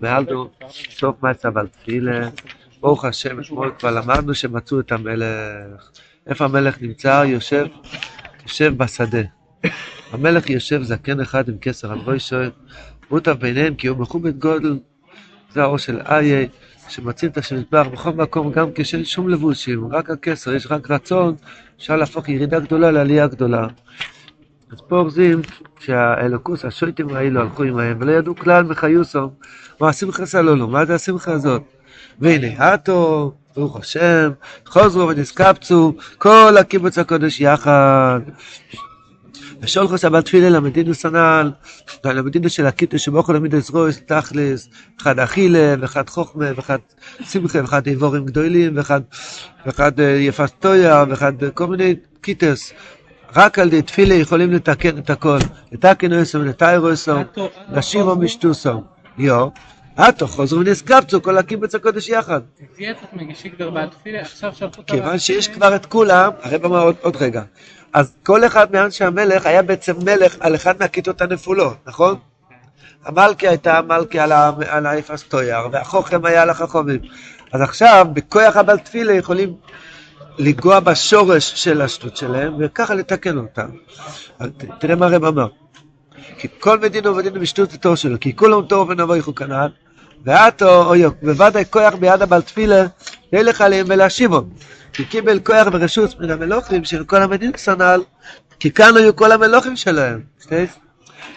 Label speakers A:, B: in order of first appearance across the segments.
A: מעל סוף מצב על תפילה. ברוך השם, אתמול כבר למדנו שמצאו את המלך. איפה המלך נמצא? יושב, יושב בשדה. המלך יושב זקן אחד עם כסר על ראשו, מוטב ביניהם כי הוא מכובד גודל, זה האור של איי, שמציל את השם יתברך בכל מקום, גם כשאין שום לבושים, רק הכסר, יש רק רצון, אפשר להפוך ירידה גדולה לעלייה גדולה. אז פה אורזים שהאלוקוס, השויטים האלו הלכו עמהם, ולא ידעו כלל מחיוסום, מה השמחה סלולו, מה זה השמחה הזאת? והנה, עטו, ברוך השם, חוזרו ונסקפצו, כל הקיבוץ הקודש יחד. ושולחו סבת תפילה למדינוס הנ"ל, למדינוס של הקיטו שבוכו למיד עזרוס, תכלס, אחד אכילה, ואחד חוכמה, ואחד שמחה, ואחד איבורים גדולים, ואחד, ואחד אה, ואחד כל מיני קיטוס. רק על ידי תפילה יכולים לתקן את הכל. לתקן אוסו ולתאיר אוסו, נשים או משטוסו. יו. עטו חוזרו ונסקפצו כל הקיבוץ הקודש יחד. כיוון שיש כבר את כולם, הרב אמר עוד רגע, אז כל אחד מאנשי המלך היה בעצם מלך על אחד מהכיתות הנפולות, נכון? המלכי הייתה מלכי על האפס טויאר, והחוכם היה על החכומים. אז עכשיו, בכוח הבעל תפילה יכולים לנגוע בשורש של השטות שלהם, וככה לתקן אותם. תראה מה הרב אמר. כי כל מדינו ומדינו בשטות התור שלו, כי כולם תור ונבויכו כנען, ועתו אויו, בוודאי כוח ביד הבעל תפילה, ילך עליהם ולהשיבו. כי קיבל כוח ורשות מן המלוכים של כל המדינות הנ"ל, כי כאן היו כל המלוכים שלהם.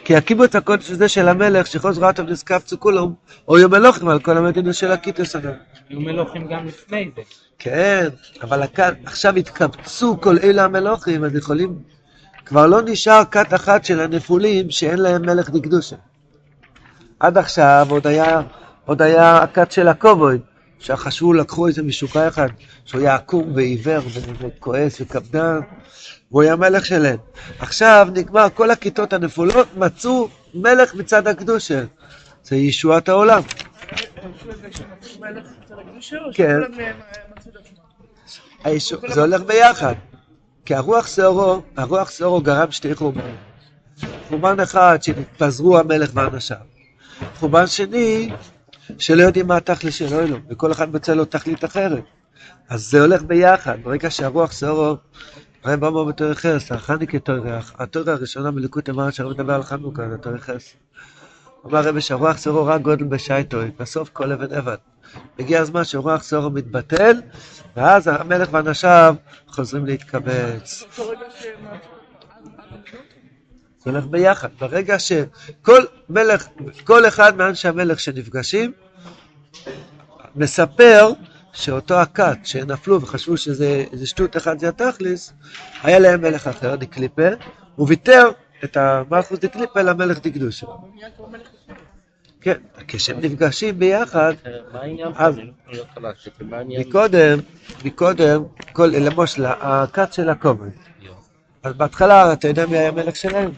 A: כי הקיבוץ הקודש הזה של המלך, שחוז רעתו ונזקפצו כולם, היו מלוכים על כל המדינות של הקיטוס הנ"ל.
B: היו מלוכים גם לפני זה.
A: כן, אבל עכשיו התקבצו כל אלה המלוכים, אז יכולים... כבר לא נשאר כת אחת של הנפולים שאין להם מלך דקדושה. עד עכשיו עוד היה, עוד היה הכת של הכובוי, שחשבו, לקחו איזה משוקע אחד, שהוא היה עקום ועיוור וכועס וקפדן, והוא היה מלך שלהם. עכשיו נגמר, כל הכיתות הנפולות מצאו מלך מצד הקדושה. זה ישועת העולם. כן. זה הולך ביחד. כי הרוח שעורו, הרוח שעורו גרם שתי חורבן. חורבן אחד, שהתפזרו המלך ואנשיו. חורבן שני, שלא יודעים מה התכלס של אלוהים, וכל אחד מוצא לו תכלית אחרת. אז זה הולך ביחד, ברגע שהרוח שעורו, הרב אמר בתור חס, החניקי תורך, התורה הראשונה מליקוד אמר שהרב מדבר על חנוכה, זה תור חס. אמר רבי שהרוח שעורו רק גודל בשייטוי, בסוף כל אבן אבן. הגיע הזמן שרוח שעורו מתבטל, ואז המלך ואנשיו חוזרים להתקבץ. זה הולך ביחד. ברגע שכל מלך, כל אחד מאנשי המלך שנפגשים, מספר שאותו הכת שנפלו וחשבו שזה שטות אחד זה התכלס, היה להם מלך אחר, דקליפה, הוא ויתר את המלכוס דקליפה למלך דקדושה. כן, כשהם נפגשים ביחד, אז מקודם, מקודם, למשל, הכת של הכובד. אז בהתחלה, אתה יודע מי היה המלך שלהם?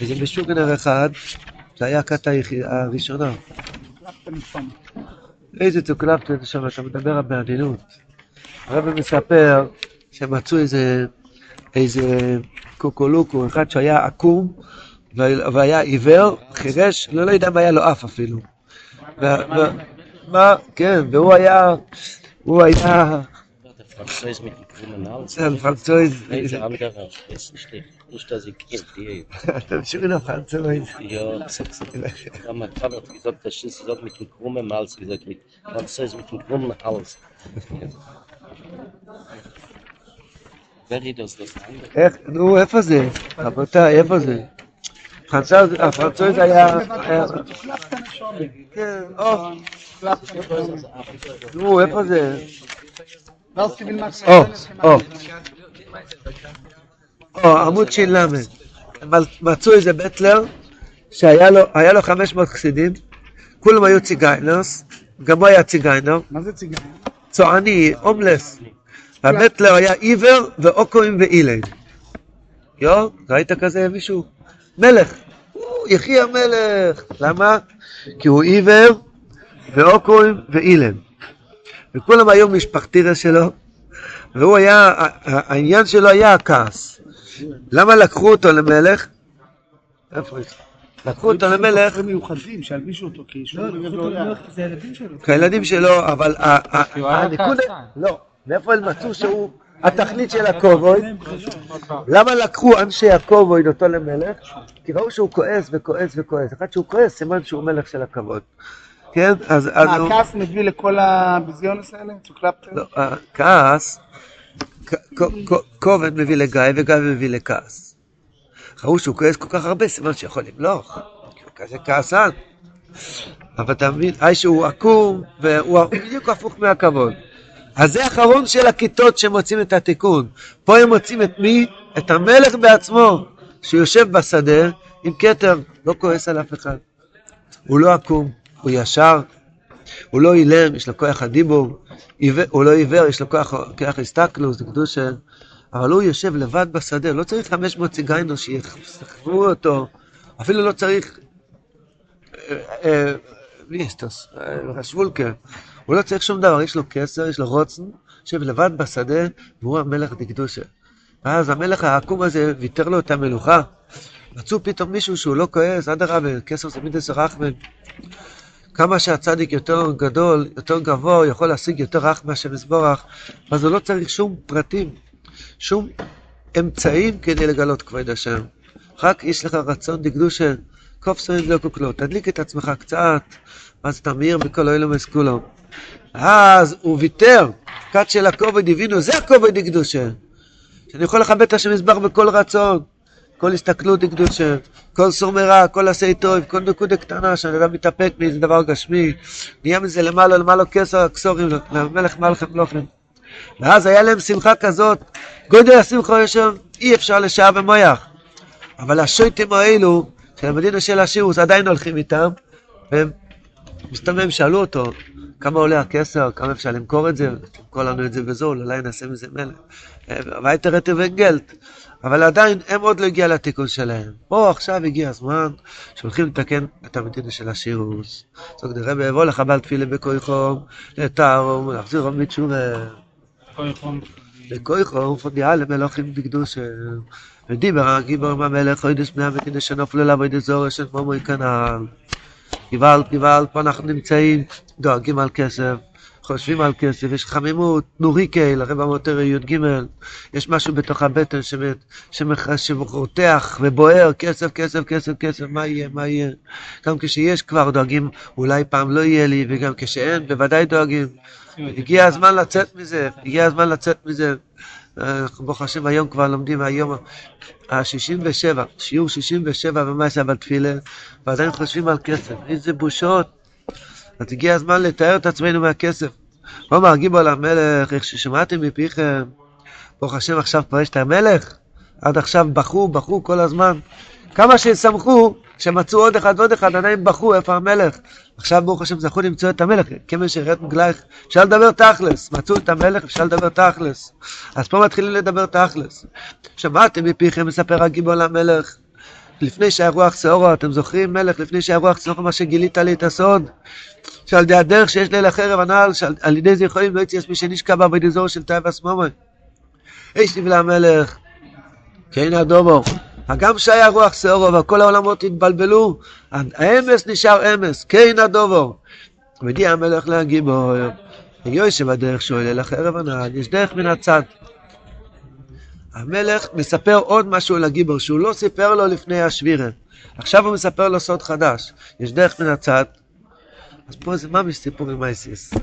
A: וזה משוגנר אחד, זה היה הכת הראשונה. איזה צוקלפטן שם, אתה מדבר בעדינות. הרב מספר שמצאו איזה, איזה קוקולוקו, אחד שהיה עקום והיה עיוור, חירש, לא, לא יודע מה היה לו אף אפילו. מה, כן, והוא היה, הוא היה... פרנצויז.
C: Nicht, dass ich Kind gehe.
A: Das ist schon auf Französisch.
C: Ja, mein Vater hat gesagt, das ist gesagt mit dem krummen Hals, gesagt mit Französisch mit dem krummen Hals. wer redet das das
A: איך, נו, איפה זה? רבותיי, איפה זה? הפרנצויז היה... כן, או. נו, איפה זה? או, או. או, עמוד ש"ל, מצאו איזה בטלר שהיה לו, לו 500 חסידים, כולם היו ציגיינרס, גם הוא היה ציגיינר.
B: מה זה ציגיינר?
A: צועני, הומלס. והבטלר היה עיוור ואוקוים ואילן. יו, ראית כזה מישהו? מלך. יחי המלך. למה? כי הוא עיוור ואוקוים ואילן. וכולם היו משפחתירה שלו, והוא היה, העניין שלו היה הכעס. למה לקחו אותו למלך? לקחו אותו למלך
D: מיוחדים שילבישו אותו,
B: לא, זה הילדים שלו.
A: כילדים שלו, אבל ה- ה-
B: כי הוא היה
A: הנקודה,
B: כעסן.
A: לא, מאיפה הם מצאו שהוא התכלית של הכובוי? למה לקחו אנשי הכובוי אותו למלך? כי ראו שהוא כועס וכועס וכועס. אחד שהוא כועס, סימן שהוא מלך של הכבוד. כן? אז אז
D: מה. הכעס מביא לכל הביזיונס האלה?
A: לא, הכעס, כ- כובד מביא לגיא וגיא מביא לכעס. ראו שהוא כועס כל כך הרבה, סימן שיכול למלוך. הוא כזה כעסן. אבל אתה מבין, אי שהוא עקום, והוא בדיוק הפוך מהכבוד. אז זה האחרון של הכיתות שמוצאים את התיקון. פה הם מוצאים את מי? את המלך בעצמו, שיושב בשדה עם כתר, לא כועס על אף אחד. הוא לא עקום, הוא ישר, הוא לא אילם, יש לו כוח הדיבור, הוא לא עיוור, יש לו כוח, כוח הסתכלוס, קדושה, אבל הוא יושב לבד בשדה, לא צריך 500 ציגיינו שיסחבו אותו, אפילו לא צריך, אה, אה, תוס? אה, שוולקה, הוא לא צריך שום דבר, יש לו כסר, יש לו רוצן, יושב לבד בשדה, והוא המלך דקדושה. ואז המלך העקום הזה ויתר לו את המלוכה. מצאו פתאום מישהו שהוא לא כועס, אדרבה, כסר זה מידס רחמן. כמה שהצדיק יותר גדול, יותר גבוה, יכול להשיג יותר רך מהשם יזבורך, אז הוא לא צריך שום פרטים, שום אמצעים כדי לגלות כבוד השם. רק יש לך רצון דקדושה, קופסוין לא כוכלו, תדליק את עצמך קצת, ואז אתה מאיר בכל אילומס כולו. אז הוא ויתר, כת של הכובד הבינו, זה הכובד דקדושה. שאני יכול לכבד את השם יזבח בכל רצון, כל הסתכלות דקדושה, כל סור מרע, כל עשה טוב, כל נקודה קטנה שהאדם מתאפק מאיזה דבר גשמי, נהיה מזה למעלה למעלה כסר כסורים, למלך מלכם מלוכם. ואז היה להם שמחה כזאת, גודל השמחה יש שם, אי אפשר לשעה ומויח. אבל השויטים האלו, של המדינה של השירוס, עדיין הולכים איתם, והם מסתובבים, שאלו אותו, כמה עולה הכסר, כמה אפשר למכור את זה, תמכור לנו את זה בזול, אולי נעשה מזה מלך. וייטר רטב וגלט. אבל עדיין הם עוד לא הגיע לתיקון שלהם. פה עכשיו הגיע הזמן שהולכים לתקן את המדינה של השירוס. זאת אומרת, רבי יבוא לך בעל תפילה בכויכום, לתארום, להחזירום בתשובה. בכויכום, פודיעה למלוכים בקדושה. ודיבר הגיבור עם המלך, אוידס בני המדינה שנופלו אוידס זורש, של מומוי כנעל. גוואלד, גוואלד, פה אנחנו נמצאים, דואגים על כסף, חושבים על כסף, יש חמימות, נוריקל, הרב המוטר י"ג, יש משהו בתוך הבטן שרותח ובוער, כסף, כסף, כסף, כסף, מה יהיה, מה יהיה. גם כשיש כבר דואגים, אולי פעם לא יהיה לי, וגם כשאין, בוודאי דואגים. הגיע הזמן לצאת מזה, הגיע הזמן לצאת מזה. אנחנו ברוך השם היום כבר לומדים היום ה-67, שיעור 67 במעשה בתפילה, ועדיין חושבים על כסף. איזה בושות. אז הגיע הזמן לתאר את עצמנו מהכסף. עומר גיבור למלך, איך ששמעתם מפיכם, ברוך השם עכשיו כבר יש את המלך, עד עכשיו בכו, בכו כל הזמן. כמה ששמחו, שמצאו עוד אחד ועוד אחד, עדיין בכו, איפה המלך? עכשיו ברוך השם זכו למצוא את המלך, כיוון שירד מגלייך, אפשר לדבר תכלס, מצאו את המלך, אפשר לדבר תכלס. אז פה מתחילים לדבר תכלס. שמעתם מפיכם, מספר הגיבור למלך, לפני שהיה רוח שעורו, אתם זוכרים מלך, לפני שהיה רוח שעורו, מה שגילית לי את הסוד? שעל ידי הדרך שיש ליל החרב הנעל, שעל ידי זה יכולים לא יציאס מי שנשקע בה בדזור של תאי והסמומן. איש נבלה המלך, כן הדומו. הגם שהיה רוח שעורו וכל העולמות התבלבלו, האמס נשאר אמס, כן הדומו. מגיע המלך להגיבו, יושב בדרך שואל אל החרב הנעל, יש דרך מן הצד. המלך מספר עוד משהו לגיבור שהוא לא סיפר לו לפני השבירה. עכשיו הוא מספר לו סוד חדש. יש דרך מן הצד. אז פה זה ממש סיפור עם אייסיס.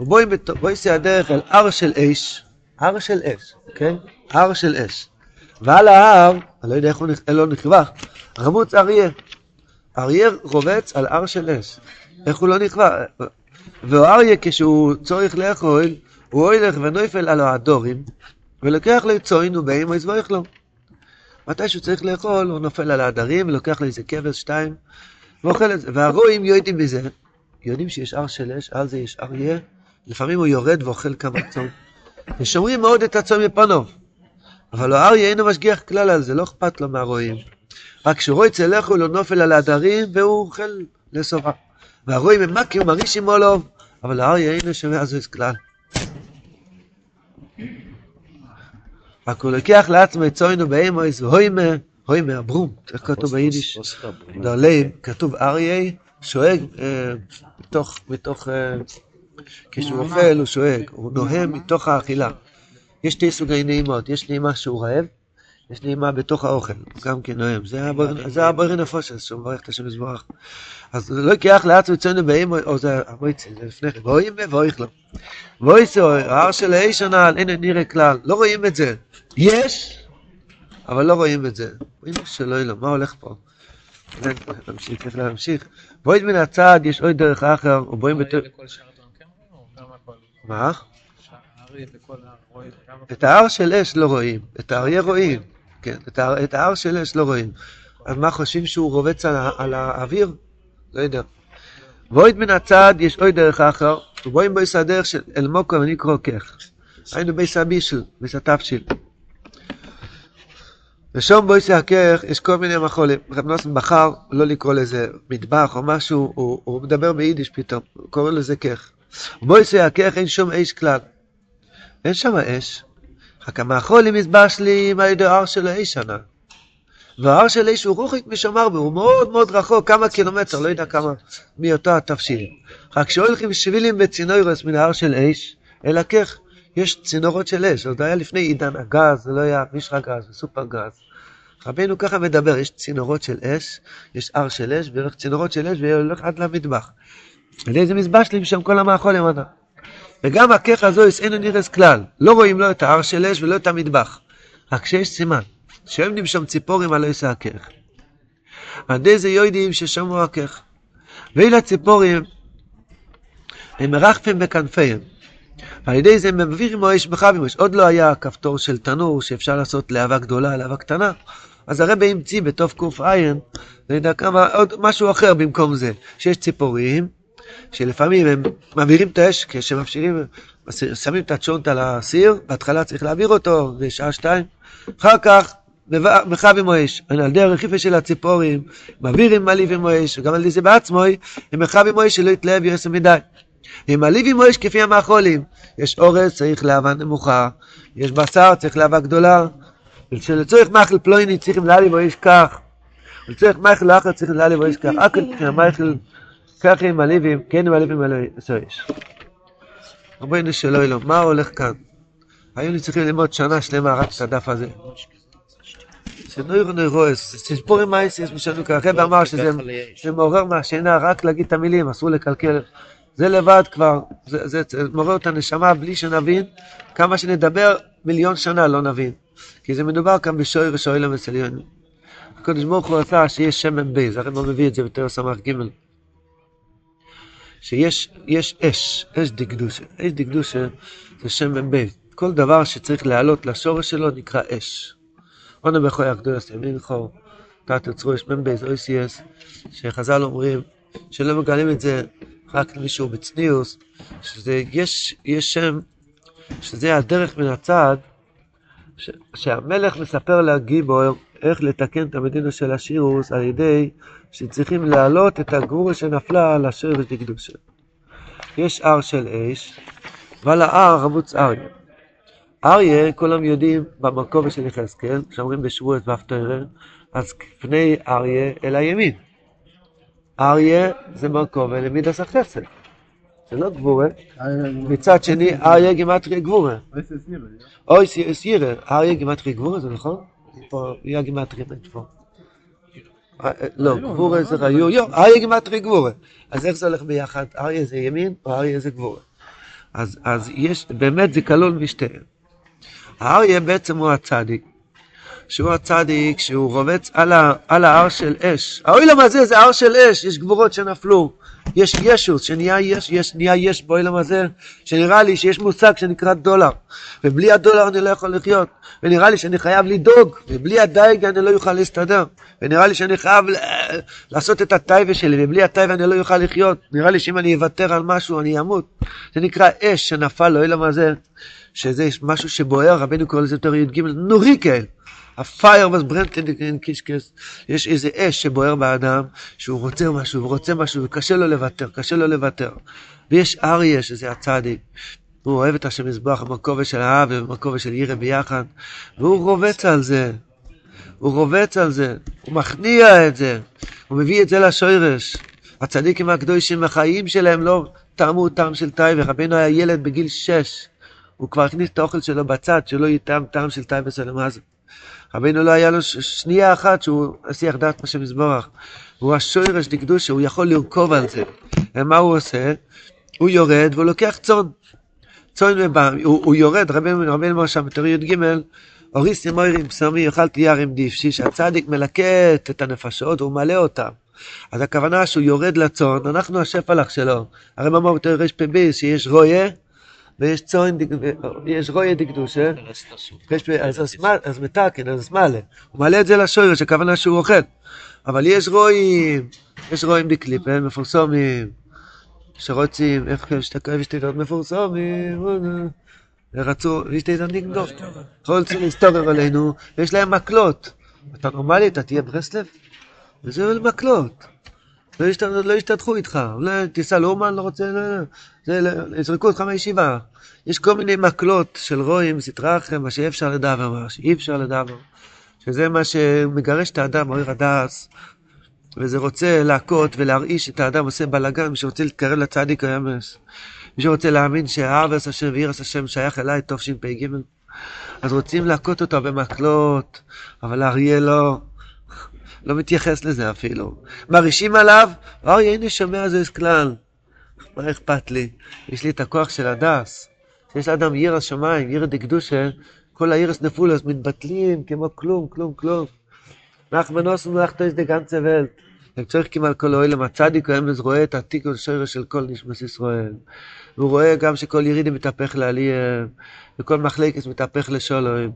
A: ובואי בואי הדרך אל הר של אש, הר של אש, כן? הר של אש. ועל ההר, אני לא יודע איך הוא לא נכווה, רמוץ אריה. אריה רובץ על הר של אש. איך הוא לא נכווה? ואריה כשהוא צורך לאכול, הוא הולך ונופל על הדורים, ולוקח לו צוין ובאים ויזבח לו. מתי שהוא צריך לאכול, הוא נופל על העדרים, ולוקח לו איזה כבש, שתיים, ואוכל את זה. והרועים יודעים מזה, יודעים שיש הר של אש, על זה יש אריה, לפעמים הוא יורד ואוכל כמה צום. ושומרים מאוד את הצום מפניו. אבל האריה אינו משגיח כלל על זה, לא אכפת לו מהרועים. רק יצא לאכול, הוא נופל על העדרים, והוא אוכל לסופה. והרועים הם מכים, מרעישים עולוב, אבל האריה אינו שומע זו כלל. רק הוא לוקח לעצמו את צוינו באמויס והוימה, רואים מהברום, איך כתוב ביידיש?
C: ברום.
A: דרליים, כתוב אריה שואג אה, מתוך, מתוך, אה, כשהוא אוכל הוא שואג, הוא נוהם מתוך האכילה. יש שתי סוגי נעימות, יש נעימה שהוא רעב, יש נעימה בתוך האוכל, גם כן נוהם. זה הבר- זה הברי נפושס, שהוא מברך את השם יזברך. אז לא יקח לעצמו אצלנו באים, או זה המויצי, זה לפני כן, ואוים ואויך לו. ואויסו, ההר של האיש הנעל, אין נראה כלל, לא רואים את זה. יש, אבל לא רואים את זה. רואים שלא יהיה לו, מה הולך פה? נמשיך, איך להמשיך. בואי מן הצד, יש עוד דרך אחר,
B: כן או גם הכל?
A: מה? את ההר של אש לא רואים, את האריה רואים. כן, את ההר- את ההר של אש לא רואים. אז מה חושבים שהוא רובץ על ה- על האוויר? לא יודע. ואויד מן הצד יש עוד דרך אחר, ובואים בויס הדרך של אל מוקו ונקרוא כך. היינו בייס הבישל, בייס התבשיל. ושום בויס הכך יש כל מיני מחולים. רב נוסן בחר לא לקרוא לזה מטבח או משהו, הוא, הוא מדבר ביידיש פתאום, הוא קורא לזה כך. בויס הכך אין שום אש כלל. אין שם אש. רק המאכולים מסבשלים על ידי ההר של האש שנה. וההר של האש הוא רוחק משמר הוא מאוד מאוד רחוק, כמה קילומטר, לא יודע כמה, מאותו התבשיל. רק כשהולכים שבילים בצינורס מן ההר של אש, אלא כך, יש צינורות של אש, עוד היה לפני עידן הגז, זה לא היה מישרא גז וסופר גז. רבינו ככה מדבר, יש צינורות של אש, יש הר של אש, והולך צינורות של אש, והולך עד למטבח. על איזה מזבשלים שם כל המאכולים ענה. וגם הכך הזויס אינו נראה כלל, לא רואים לא את ההר של אש ולא את המטבח, רק שיש סימן, שעומדים שם ציפורים על עושה הכך. עד איזה יודעים ששמעו הכך. ואלה הציפורים, הם מרחפים בכנפיהם. ועל ידי זה הם מעבירים אש בחבים אש. עוד לא היה כפתור של תנור שאפשר לעשות להבה גדולה, להבה קטנה. אז הרבי המציא בתוף קע"ע, לא יודע כמה, עוד משהו אחר במקום זה, שיש ציפורים, שלפעמים הם מעבירים את האש כשמפשירים, שמים את הצ'ונט על הסיר, בהתחלה צריך להעביר אותו, בשעה שתיים, אחר כך מכבים אש, על ידי הרכיפה של הציפורים, מעבירים מעליבים אש, וגם על ידי זה בעצמו, הם מכבים אש שלא יתלהב יעשה מדי. הם מעליבים אש כפי המאכולים, יש אורז, צריך להבה נמוכה, יש בשר, צריך להבה גדולה, ולצורך מאכל פלויני צריכים להעליב אש כך, ולצורך מאכל אחר צריכים להעליב אש כך, אכל מאכל ככה עם הליבים, כן עם הליבים האלה, יש. רבנו שלא אלו, מה הולך כאן? היינו צריכים ללמוד שנה שלמה רק את הדף הזה. שנויר נוירועס, סיפורים מייסיס משנו ככה, הרב אמר שזה זה מעורר מהשינה רק להגיד את המילים, אסור לקלקל. זה לבד כבר, זה, זה, זה מעורר את הנשמה בלי שנבין, כמה שנדבר מיליון שנה לא נבין. כי זה מדובר כאן בשויר שוילם אצל הקדוש ברוך הוא רצה שיש שמן בייז, הרב לא מביא את זה בתור סמ"ך ג' שיש יש אש, אש דקדושה. אש דקדושה זה שם בית. כל דבר שצריך לעלות לשורש שלו נקרא אש. עונה בכוי הקדוש ימינכו, תת יוצרו יש בן בית, אויסייס, שחז"ל אומרים שלא מגלים את זה רק למישהו בצניעוס, שזה, יש, יש שם, שזה הדרך מן הצד, ש, שהמלך מספר לגיבור איך לתקן את המדינה של השירוס על ידי שצריכים להעלות את הגבורה שנפלה על השרש דקדושה. יש הר של אש, ועל ההר רבוץ אריה. אריה, כולם יודעים במקום של יחזקאל, שאומרים בשבועת ואפטרר, אז פני אריה אל הימין. אריה זה מקום אל מידס החסד. זה לא גבורה. מצד שני, אריה גימטרי גבורה. אוי סירה, אריה גימטרי גבורה, זה נכון? פה, יהיה גימטרי פה. לא, גבורה זה ריו, יו, אריה גימטרי גבורה. אז איך זה הולך ביחד? אריה זה ימין או אריה זה גבורה? אז, אז יש, באמת זה כלול משתיהם. האריה בעצם הוא הצדיק, שהוא הצדיק שהוא רובץ על, ה, על ההר של אש. האוילם הזה זה הר של אש, יש גבורות שנפלו, יש ישוס שנהיה יש, יש, נהיה יש באוילם הזה, שנראה לי שיש מושג שנקרא דולר, ובלי הדולר אני לא יכול לחיות, ונראה לי שאני חייב לדאוג, ובלי הדייג אני לא אוכל להסתדר, ונראה לי שאני חייב לעשות את הטייבה שלי, ובלי הטייבה אני לא אוכל לחיות, נראה לי שאם אני אוותר על משהו אני אמות. זה נקרא אש שנפל לאוילם הזה, שזה משהו שבוער, רבנו קורא לזה יותר י"ג, נוריקל. הפייר brennt in קישקס, יש איזה אש שבוער באדם, שהוא רוצה משהו, רוצה משהו, וקשה לו לוותר, קשה לו לוותר. ויש אריה, שזה הצדיק, הוא אוהב את השם מזבח, המקובע של האב ובמקובע של ירא ביחד, והוא רובץ על זה. הוא רובץ על זה, הוא מכניע את זה, הוא מביא את זה לשורש. הצדיקים הקדושים, החיים שלהם לא טעמו טעם של טייבה. רבנו היה ילד בגיל שש, הוא כבר הכניס את האוכל שלו בצד, שלא יטעם טעם של טייבה סלמזה. רבנו לא היה לו שנייה אחת שהוא השיח דעת השם יזבורך. הוא השורש דקדושה, הוא יכול לרכוב על זה. ומה הוא עושה? הוא יורד והוא לוקח צאן. צאן ובא, הוא, הוא יורד, רבנו אמר שם בתור י"ג, אוריס ימוירים פסמי יאכל תיארים דיפשי, שהצדיק מלקט את הנפשות והוא מלא אותם. אז הכוונה שהוא יורד לצאן, אנחנו השפלח שלו. הרי אמר בתור רפ"ב שיש רויה ויש דק- יש רויה דקדושה. אז, מתקן, אז מעלה. הוא מעלה את זה לשורש, הכוונה שהוא אוכל. אבל יש רואים, יש רואים דקליפן, מפורסמים, שרוצים, איך יש תידות מפורסמים, רצו, יש תידות נגדו. רוצים להסתובב עלינו, ויש להם מקלות. אתה נורמלי, אתה תהיה ברסלב? וזה מקלות. לא, ישת, לא ישתתחו איתך, לא תיסע לאומן, לא רוצה, לא, זה, לא, יזרקו אותך מהישיבה. יש כל מיני מקלות של רואים, סטרא אחרי, מה שאי אפשר לדבר, מה שאי אפשר לדבר. שזה מה שמגרש את האדם, אוהר הדס, וזה רוצה להכות ולהרעיש את האדם, עושה בלאגן, מי שרוצה להתקרב לצדיק האמס. מי שרוצה להאמין שהארץ השם ואירס השם שייך אליי, תשפ"ג. אז רוצים להכות אותו במקלות, אבל האריה לא, לא מתייחס לזה אפילו. מרעישים עליו, אריה הנה שומע זה כלל. מה אכפת לי? יש לי את הכוח של הדס. שיש לאדם ירא שמיים, ירא דקדושה, כל הירס נפולוס מתבטלים כמו כלום, כלום, כלום. נחמנוס ומלאכתויס דה גנצה ולט. הם צוחקים על כל אוהלם, הצדיק הוא אמז רואה את התיקון שורש של כל נשמס ישראל. הוא רואה גם שכל ירידי מתהפך לעלייה, וכל מחלקת מתהפך לשולוים,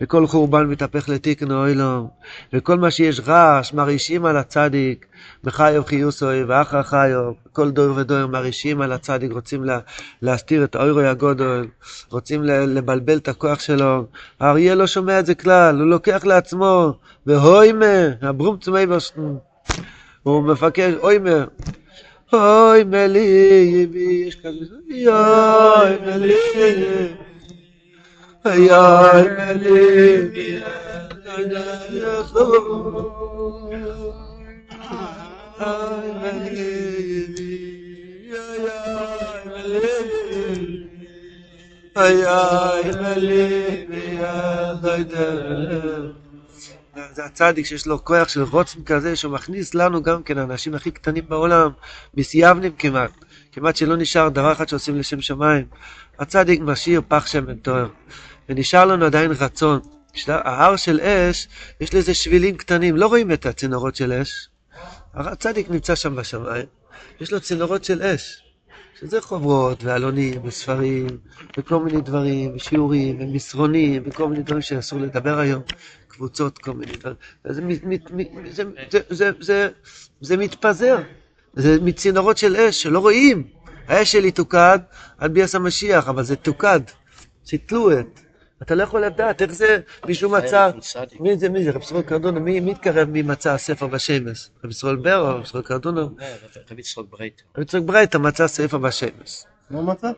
A: וכל חורבן מתהפך לתיקון אוהלם, וכל מה שיש רעש מרעישים על הצדיק, בחיוב חיוסוי ואחר חיוב, כל דור ודור מרעישים על הצדיק, רוצים לה, להסתיר את האוירוי הגודל, רוצים לבלבל את הכוח שלו. האריה לא שומע את זה כלל, הוא לוקח לעצמו, והוימה, הברום צמאי בשטן. הוא מבקש, אוימה, אוי מלי יבי, יש כזה, יוי מלי, יוי מלי, אוי מלי יבי, יוי מלי, אוי מלי, זה הצדיק שיש לו כוח של רוצן כזה, שהוא מכניס לנו גם כן, האנשים הכי קטנים בעולם, מסייבנים כמעט, כמעט שלא נשאר דבר אחד שעושים לשם שמיים. הצדיק משאיר פח שמן טוהר, ונשאר לנו עדיין רצון. ההר של אש, יש לזה שבילים קטנים, לא רואים את הצינורות של אש. הצדיק נמצא שם בשמיים, יש לו צינורות של אש. שזה חוברות ועלונים וספרים וכל מיני דברים, ושיעורים ומסרונים וכל מיני דברים שאסור לדבר היום, קבוצות, כל מיני דברים. זה, זה, זה, זה, זה, מתפזר, זה מצינורות של אש שלא רואים. האש שלי תוקד עד ביאס המשיח, אבל זה תוקד, סיטלו את. אתה לא יכול לדעת איך זה מישהו מצא, מי זה, מי זה, רב ישראל קרדונו, מי התקרב מי מצא ספר בשמש? רב ישראל בר או רב ישראל קרדונו?
C: רב יצחק ברייטר.
A: רב יצחק ברייטה מצא ספר בשמש.
D: מה מצא?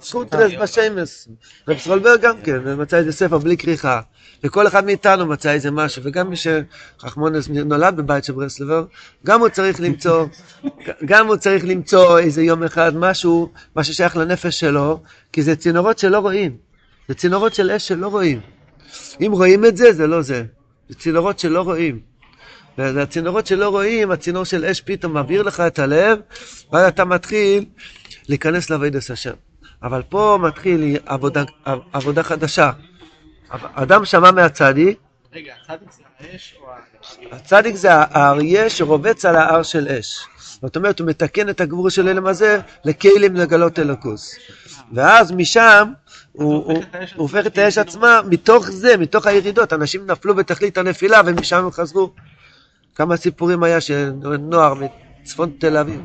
A: סוטרס בשמש. רב סרולברג גם כן, מצא איזה ספר בלי כריכה. וכל אחד מאיתנו מצא איזה משהו, וגם מי שרחמונס נולד בבית של ברסלבר, גם הוא צריך למצוא, גם הוא צריך למצוא איזה יום אחד משהו, מה ששייך לנפש שלו, כי זה צינורות שלא רואים. זה צינורות של אש שלא רואים. אם רואים את זה, זה לא זה. זה צינורות שלא רואים. והצינורות שלא רואים, הצינור של אש פתאום מבעיר לך את הלב, ואז אתה מתחיל להיכנס לעבודת השם. אבל פה מתחיל עבודה, עבודה חדשה. אדם שמע מהצדיק,
B: רגע, הצדיק זה האש או האש?
A: הצדיק זה האריה שרובץ על ההר של אש. זאת אומרת, הוא מתקן את הגבור של אלם הזה לכלים לגלות אלוקוס. ואז משם הוא, הופך את האש עצמה, מתוך זה, מתוך הירידות, אנשים נפלו בתכלית הנפילה ומשם הם חזרו. כמה סיפורים היה שנוער מצפון תל אביב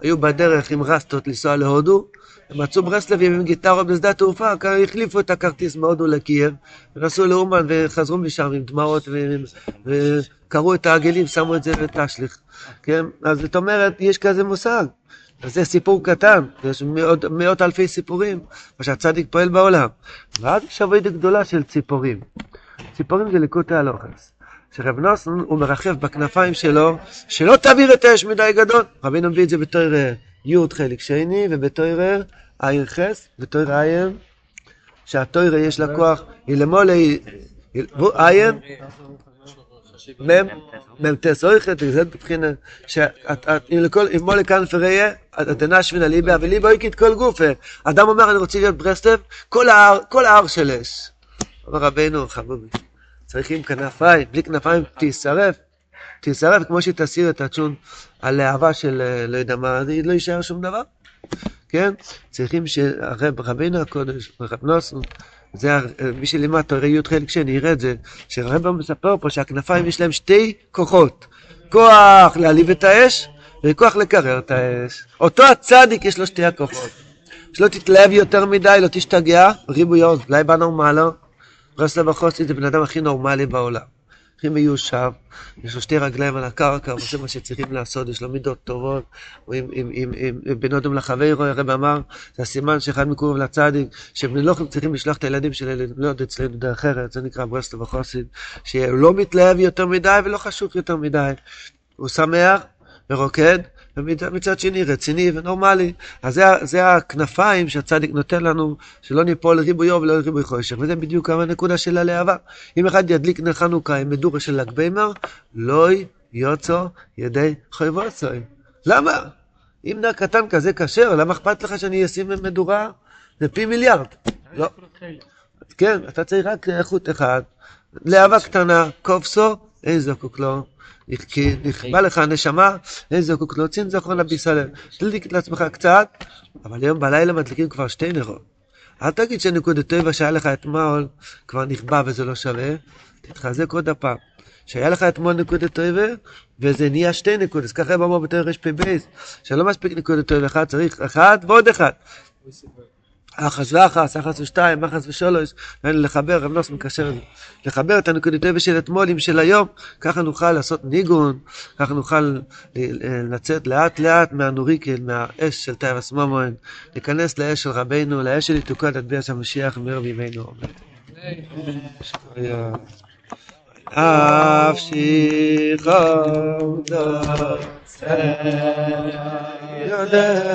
A: היו בדרך עם רסטות לנסוע להודו, הם מצאו ברסלבים עם גיטרות בשדה תעופה, כ- החליפו את הכרטיס מהודו לקייב, ונסעו לאומן וחזרו משם עם דמעות וקרעו את העגלים, שמו את זה בתשליך. כן? אז זאת אומרת, יש כזה מושג. אז זה סיפור קטן, יש מאות, מאות אלפי סיפורים, מה שהצדיק פועל בעולם. ואז יש עבודה גדולה של ציפורים. ציפורים זה ליקוטי הלוחס. שרב נוסון הוא מרחף בכנפיים שלו, שלא תעביר את האש מדי גדול. רבינו מביא את זה בתור י' חלק שני, ובתור עין חס, בתור עין, שהתוירה יש לה כוח, היא למולה, תס אויכת, זה בבחינה, שאם לכל, אם מולה כאן פריה, התנה שבינה ליבה, וליבה אויקית כל גופה. אדם אומר, אני רוצה להיות ברסלב, כל ההר, של אש. אומר רבנו, חבובי, צריכים כנפיים, בלי כנפיים תישרף. תישרף כמו שהיא תסיר את הצ'ון הלהבה של לא יודע מה, לא יישאר שום דבר. כן? צריכים שרבינו הקודש, רב נוסון, זה מי שלימד תורי י' חלק שני, יראה את זה, שרב מספר פה שהכנפיים יש להם שתי כוחות, כוח להעליב את האש וכוח לקרר את האש. אותו הצדיק יש לו שתי הכוחות. שלא תתלהב יותר מדי, לא תשתגע, ריבוי עוז, אולי בנורמלו. רסלב החוסי זה בן אדם הכי נורמלי בעולם. הכי מיושב, יש לו שתי רגליים על הקרקע, הוא עושה מה שצריכים לעשות, יש לו מידות טובות, הוא עם, עם, עם, עם, בין אדם לחברו, הרב אמר, זה הסימן שאחד מקורב לצדיק, שבני לא צריכים לשלוח את הילדים שלהם ללמוד אצלנו דרך ארץ, זה נקרא ברסלב החוסי, שהוא לא מתלהב יותר מדי ולא חשוך יותר מדי, הוא שמח ורוקד, ומצד שני רציני ונורמלי. אז זה, זה הכנפיים שהצדיק נותן לנו, שלא ניפול לריבויו ולא לריבוי חושך. וזה בדיוק הנקודה של הלהבה. אם אחד ידליק נר חנוכה עם מדורה של ל"ג בעמר, לא יוצא ידי חויבוצוי. למה? אם נר קטן כזה כשר, למה אכפת לך שאני אשים מדורה? זה פי מיליארד. לא. כן, אתה צריך רק איכות אחד. להבה קטנה, כובסו, אין זקוק לו. כי נכבה לך הנשמה, אין זקוק להוציא זכרון לביסלם. תדליק לעצמך קצת, אבל היום בלילה מדליקים כבר שתי נרות. אל תגיד שנקודת טבע שהיה לך אתמול כבר נכבה וזה לא שווה, תתחזק עוד הפעם. שהיה לך אתמול נקודת טבע, וזה נהיה שתי נקודות, ככה אמרו בתור ר"פ שלא מספיק נקודת טבע אחד, צריך אחד ועוד אחד. אחס ואחס, אחס ושתיים, אחס ושלוש, לחבר, רב נוס מקשר את זה, לחבר את הנקודת טבע של אתמול עם של היום, ככה נוכל לעשות ניגון, ככה נוכל לצאת לאט לאט מהנוריקל, מהאש של תאר הסמומוין, להיכנס לאש של רבנו, לאש של עתוקת עד ביאת המשיח, מאיר בימינו אף שיכום דוד יודע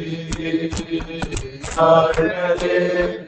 E: Sarı